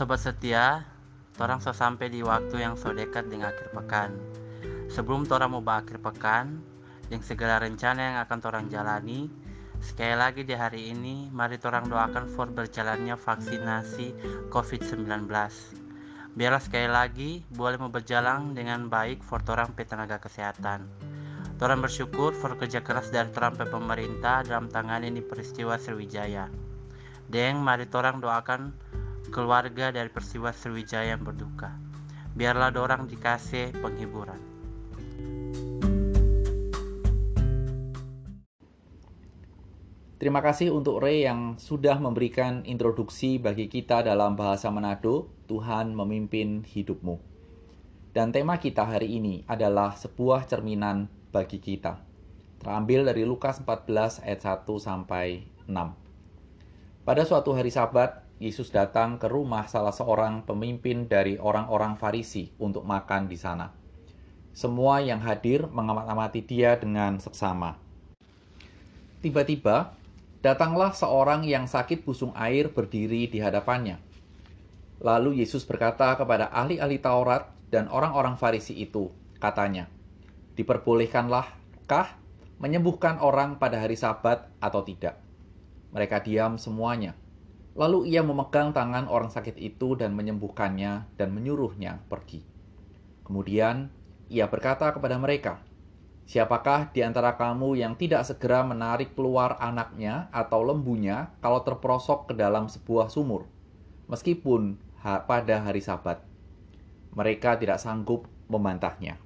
Sobat setia, torang so sampai di waktu yang so dekat dengan akhir pekan. Sebelum torang mau berakhir pekan, yang segala rencana yang akan torang jalani, sekali lagi di hari ini, mari torang doakan for berjalannya vaksinasi COVID-19. Biarlah sekali lagi boleh mau berjalan dengan baik for torang tenaga kesehatan. Torang bersyukur for kerja keras dari torang pemerintah dalam tangan ini peristiwa Sriwijaya. Deng, mari torang doakan keluarga dari peristiwa Sriwijaya yang berduka. Biarlah dorang dikasih penghiburan. Terima kasih untuk Ray yang sudah memberikan introduksi bagi kita dalam bahasa Manado, Tuhan memimpin hidupmu. Dan tema kita hari ini adalah sebuah cerminan bagi kita. Terambil dari Lukas 14 ayat 1 sampai 6. Pada suatu hari sabat, Yesus datang ke rumah salah seorang pemimpin dari orang-orang Farisi untuk makan di sana. Semua yang hadir mengamati dia dengan seksama. Tiba-tiba, datanglah seorang yang sakit busung air berdiri di hadapannya. Lalu Yesus berkata kepada ahli-ahli Taurat dan orang-orang Farisi itu, katanya, "Diperbolehkanlah kah menyembuhkan orang pada hari Sabat atau tidak?" Mereka diam semuanya Lalu ia memegang tangan orang sakit itu dan menyembuhkannya dan menyuruhnya pergi. Kemudian ia berkata kepada mereka, Siapakah di antara kamu yang tidak segera menarik keluar anaknya atau lembunya kalau terperosok ke dalam sebuah sumur, meskipun pada hari Sabat? Mereka tidak sanggup membantahnya.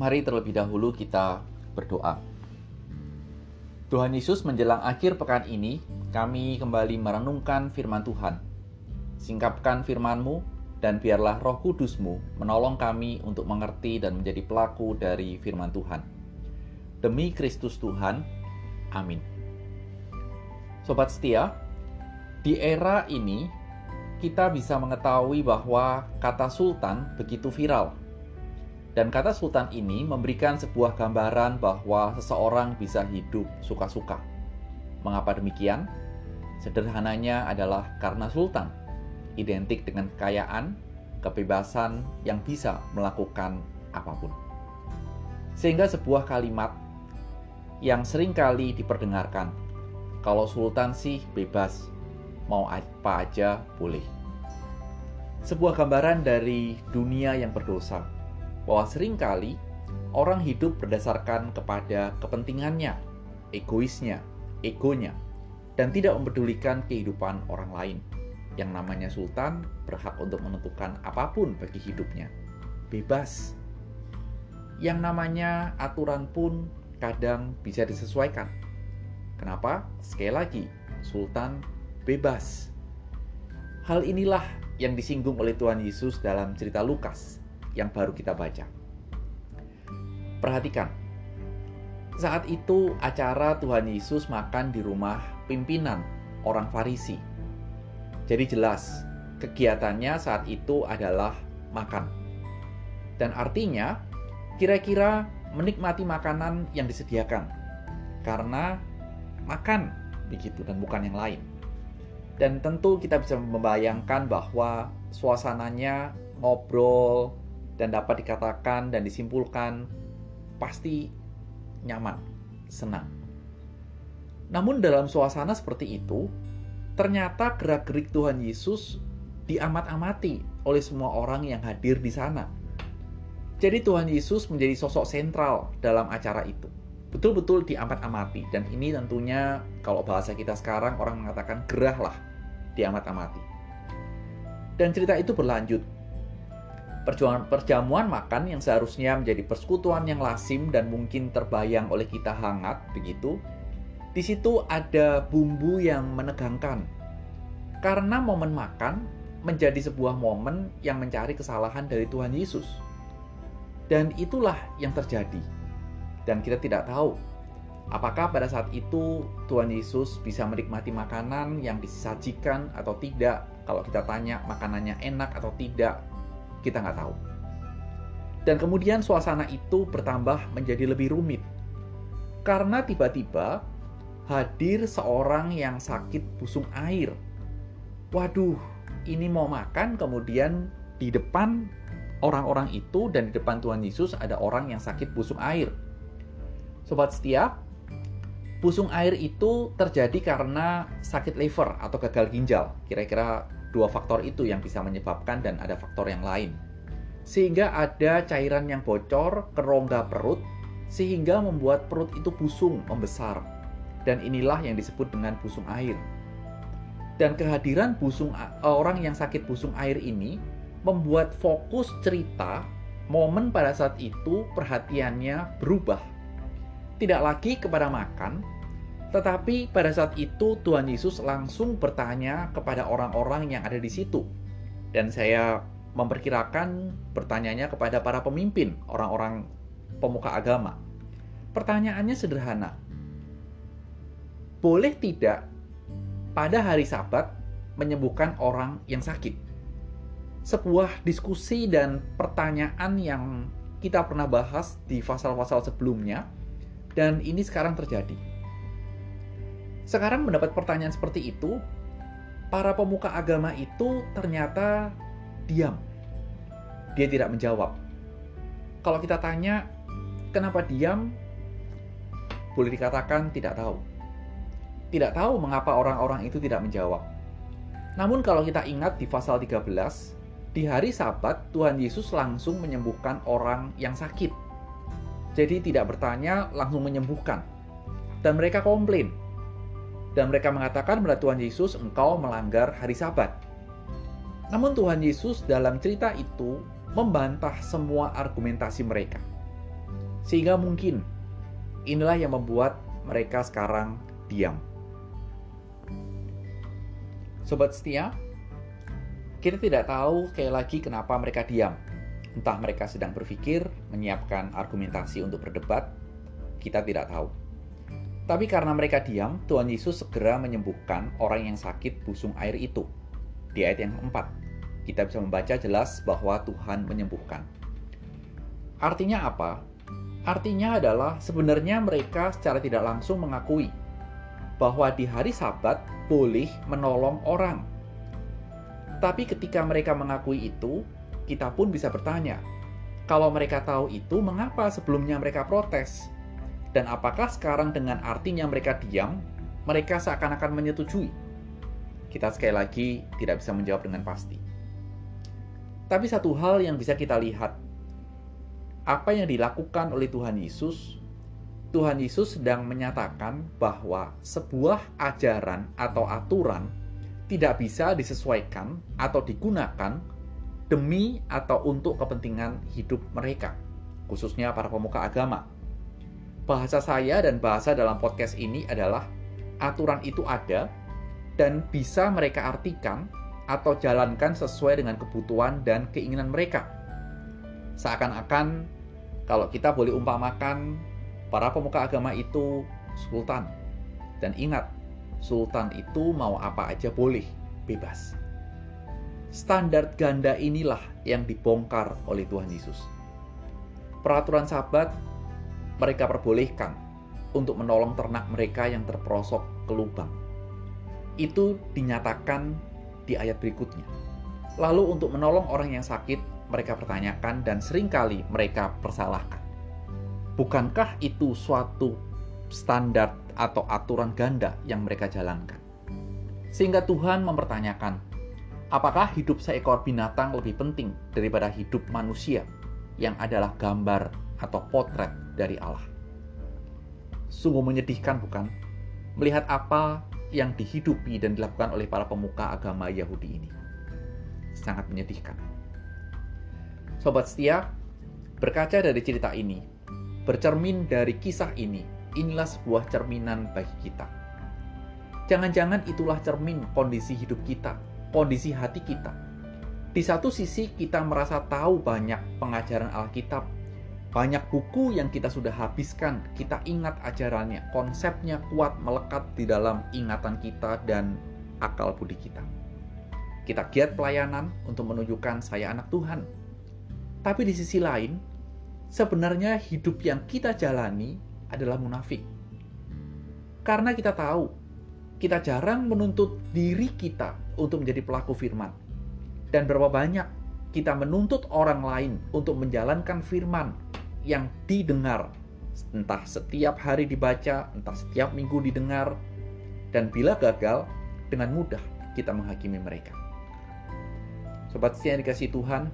Mari terlebih dahulu kita berdoa. Tuhan Yesus menjelang akhir pekan ini, kami kembali merenungkan firman Tuhan. Singkapkan firman-Mu, dan biarlah roh kudus-Mu menolong kami untuk mengerti dan menjadi pelaku dari firman Tuhan. Demi Kristus Tuhan, amin. Sobat setia, di era ini kita bisa mengetahui bahwa kata sultan begitu viral dan kata sultan ini memberikan sebuah gambaran bahwa seseorang bisa hidup suka-suka. Mengapa demikian? Sederhananya adalah karena sultan identik dengan kekayaan, kebebasan yang bisa melakukan apa pun. Sehingga sebuah kalimat yang sering kali diperdengarkan, kalau sultan sih bebas, mau apa aja boleh. Sebuah gambaran dari dunia yang berdosa, bahwa sering kali orang hidup berdasarkan kepada kepentingannya, egoisnya, egonya, dan tidak mempedulikan kehidupan orang lain. Yang namanya sultan berhak untuk menentukan apa pun bagi hidupnya. Bebas. Yang namanya aturan pun kadang bisa disesuaikan. Kenapa? Sekali lagi, sultan bebas. Hal inilah yang disinggung oleh Tuhan Yesus dalam cerita Lukas yang baru kita baca. Perhatikan, saat itu acara Tuhan Yesus makan di rumah pimpinan orang Farisi. Jadi jelas, kegiatannya saat itu adalah makan. Dan artinya, kira-kira menikmati makanan yang disediakan. Karena makan begitu dan bukan yang lain. Dan tentu kita bisa membayangkan bahwa suasananya ngobrol, dan dapat dikatakan dan disimpulkan pasti nyaman, senang. Namun dalam suasana seperti itu, ternyata gerak-gerik Tuhan Yesus diamat-amati oleh semua orang yang hadir di sana. Jadi Tuhan Yesus menjadi sosok sentral dalam acara itu. Betul-betul diamat-amati dan ini tentunya kalau bahasa kita sekarang orang mengatakan gerah lah diamat-amati. Dan cerita itu berlanjut Perjuangan perjamuan makan yang seharusnya menjadi persekutuan yang lazim dan mungkin terbayang oleh kita hangat begitu. Di situ ada bumbu yang menegangkan. Karena momen makan menjadi sebuah momen yang mencari kesalahan dari Tuhan Yesus. Dan itulah yang terjadi. Dan kita tidak tahu apakah pada saat itu Tuhan Yesus bisa menikmati makanan yang disajikan atau tidak. Kalau kita tanya makanannya enak atau tidak, kita nggak tahu. Dan kemudian suasana itu bertambah menjadi lebih rumit. karena tiba-tiba hadir seorang yang sakit busung air. Waduh, ini mau makan kemudian di depan orang-orang itu dan di depan Tuhan Yesus ada orang yang sakit busung air. Sobat setia, busung air itu terjadi karena sakit liver atau gagal ginjal. Kira-kira dua faktor itu yang bisa menyebabkan dan ada faktor yang lain. Sehingga ada cairan yang bocor ke rongga perut sehingga membuat perut itu busung, membesar. Dan inilah yang disebut dengan busung air. Dan kehadiran busung orang yang sakit busung air ini membuat fokus cerita momen pada saat itu perhatiannya berubah. Tidak lagi kepada makan, tetapi pada saat itu Tuhan Yesus langsung bertanya kepada orang-orang yang ada di situ. Dan saya memperkirakan bertanyanya kepada para pemimpin, orang-orang pemuka agama. Pertanyaannya sederhana. Boleh tidak pada hari Sabat menyembuhkan orang yang sakit? Sebuah diskusi dan pertanyaan yang kita pernah bahas di pasal-pasal sebelumnya dan ini sekarang terjadi. Sekarang mendapat pertanyaan seperti itu, para pemuka agama itu ternyata diam. Dia tidak menjawab. Kalau kita tanya, Kenapa diam? Boleh dikatakan tidak tahu. Tidak tahu mengapa orang-orang itu tidak menjawab. Namun kalau kita ingat di pasal 13, di hari sabat Tuhan Yesus langsung menyembuhkan orang yang sakit. Jadi tidak bertanya, langsung menyembuhkan. Dan mereka komplain. Dan mereka mengatakan kepada Tuhan Yesus, engkau melanggar hari sabat. Namun Tuhan Yesus dalam cerita itu membantah semua argumentasi mereka. Sehingga mungkin inilah yang membuat mereka sekarang diam. Sobat setia, kita tidak tahu sekali lagi kenapa mereka diam. Entah mereka sedang berpikir, menyiapkan argumentasi untuk berdebat, kita tidak tahu. Tapi karena mereka diam, Tuhan Yesus segera menyembuhkan orang yang sakit busung air itu. Di ayat yang keempat, kita bisa membaca jelas bahwa Tuhan menyembuhkan. Artinya apa? Artinya adalah sebenarnya mereka secara tidak langsung mengakui bahwa di hari Sabat boleh menolong orang. Tapi ketika mereka mengakui itu, kita pun bisa bertanya, kalau mereka tahu itu, mengapa sebelumnya mereka protes? Dan apakah sekarang dengan artinya mereka diam, mereka seakan-akan menyetujui? Kita sekali lagi tidak bisa menjawab dengan pasti. Tapi satu hal yang bisa kita lihat apa yang dilakukan oleh Tuhan Yesus, Tuhan Yesus sedang menyatakan bahwa sebuah ajaran atau aturan tidak bisa disesuaikan atau digunakan demi atau untuk kepentingan hidup mereka, khususnya para pemuka agama. Bahasa saya dan bahasa dalam podcast ini adalah aturan itu ada dan bisa mereka artikan atau jalankan sesuai dengan kebutuhan dan keinginan mereka. Seakan-akan kalau kita boleh umpamakan para pemuka agama itu sultan. Dan ingat, sultan itu mau apa aja boleh, bebas. Standar ganda inilah yang dibongkar oleh Tuhan Yesus. Peraturan sabat mereka perbolehkan untuk menolong ternak mereka yang terperosok ke lubang. Itu dinyatakan di ayat berikutnya. Lalu untuk menolong orang yang sakit, mereka pertanyakan dan sering kali mereka persalahkan. Bukankah itu suatu standar atau aturan ganda yang mereka jalankan? Sehingga Tuhan mempertanyakan, apakah hidup seekor binatang lebih penting daripada hidup manusia yang adalah gambar atau potret dari Allah? Sungguh menyedihkan bukan? Melihat apa yang dihidupi dan dilakukan oleh para pemuka agama Yahudi ini. Sangat menyedihkan. Sobat setia, berkaca dari cerita ini, bercermin dari kisah ini, inilah sebuah cerminan bagi kita. Jangan-jangan itulah cermin kondisi hidup kita, kondisi hati kita. Di satu sisi kita merasa tahu banyak pengajaran Alkitab, banyak buku yang kita sudah habiskan, kita ingat ajarannya, konsepnya kuat melekat di dalam ingatan kita dan akal budi kita. Kita giat pelayanan untuk menunjukkan saya anak Tuhan, tapi di sisi lain, sebenarnya hidup yang kita jalani adalah munafik. Karena kita tahu, kita jarang menuntut diri kita untuk menjadi pelaku firman. Dan berapa banyak kita menuntut orang lain untuk menjalankan firman yang didengar, entah setiap hari dibaca, entah setiap minggu didengar, dan bila gagal, dengan mudah kita menghakimi mereka. Sobat setia dikasih Tuhan,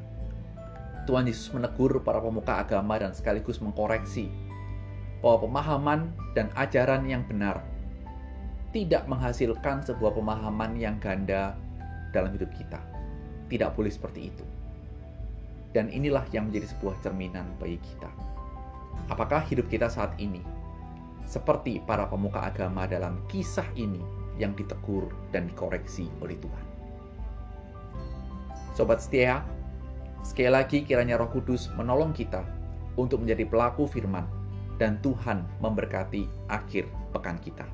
Tuhan Yesus menegur para pemuka agama dan sekaligus mengkoreksi bahwa pemahaman dan ajaran yang benar tidak menghasilkan sebuah pemahaman yang ganda dalam hidup kita. Tidak boleh seperti itu. Dan inilah yang menjadi sebuah cerminan bagi kita. Apakah hidup kita saat ini seperti para pemuka agama dalam kisah ini yang ditegur dan dikoreksi oleh Tuhan? Sobat setia, sekali lagi kiranya Roh Kudus menolong kita untuk menjadi pelaku firman dan Tuhan memberkati akhir pekan kita.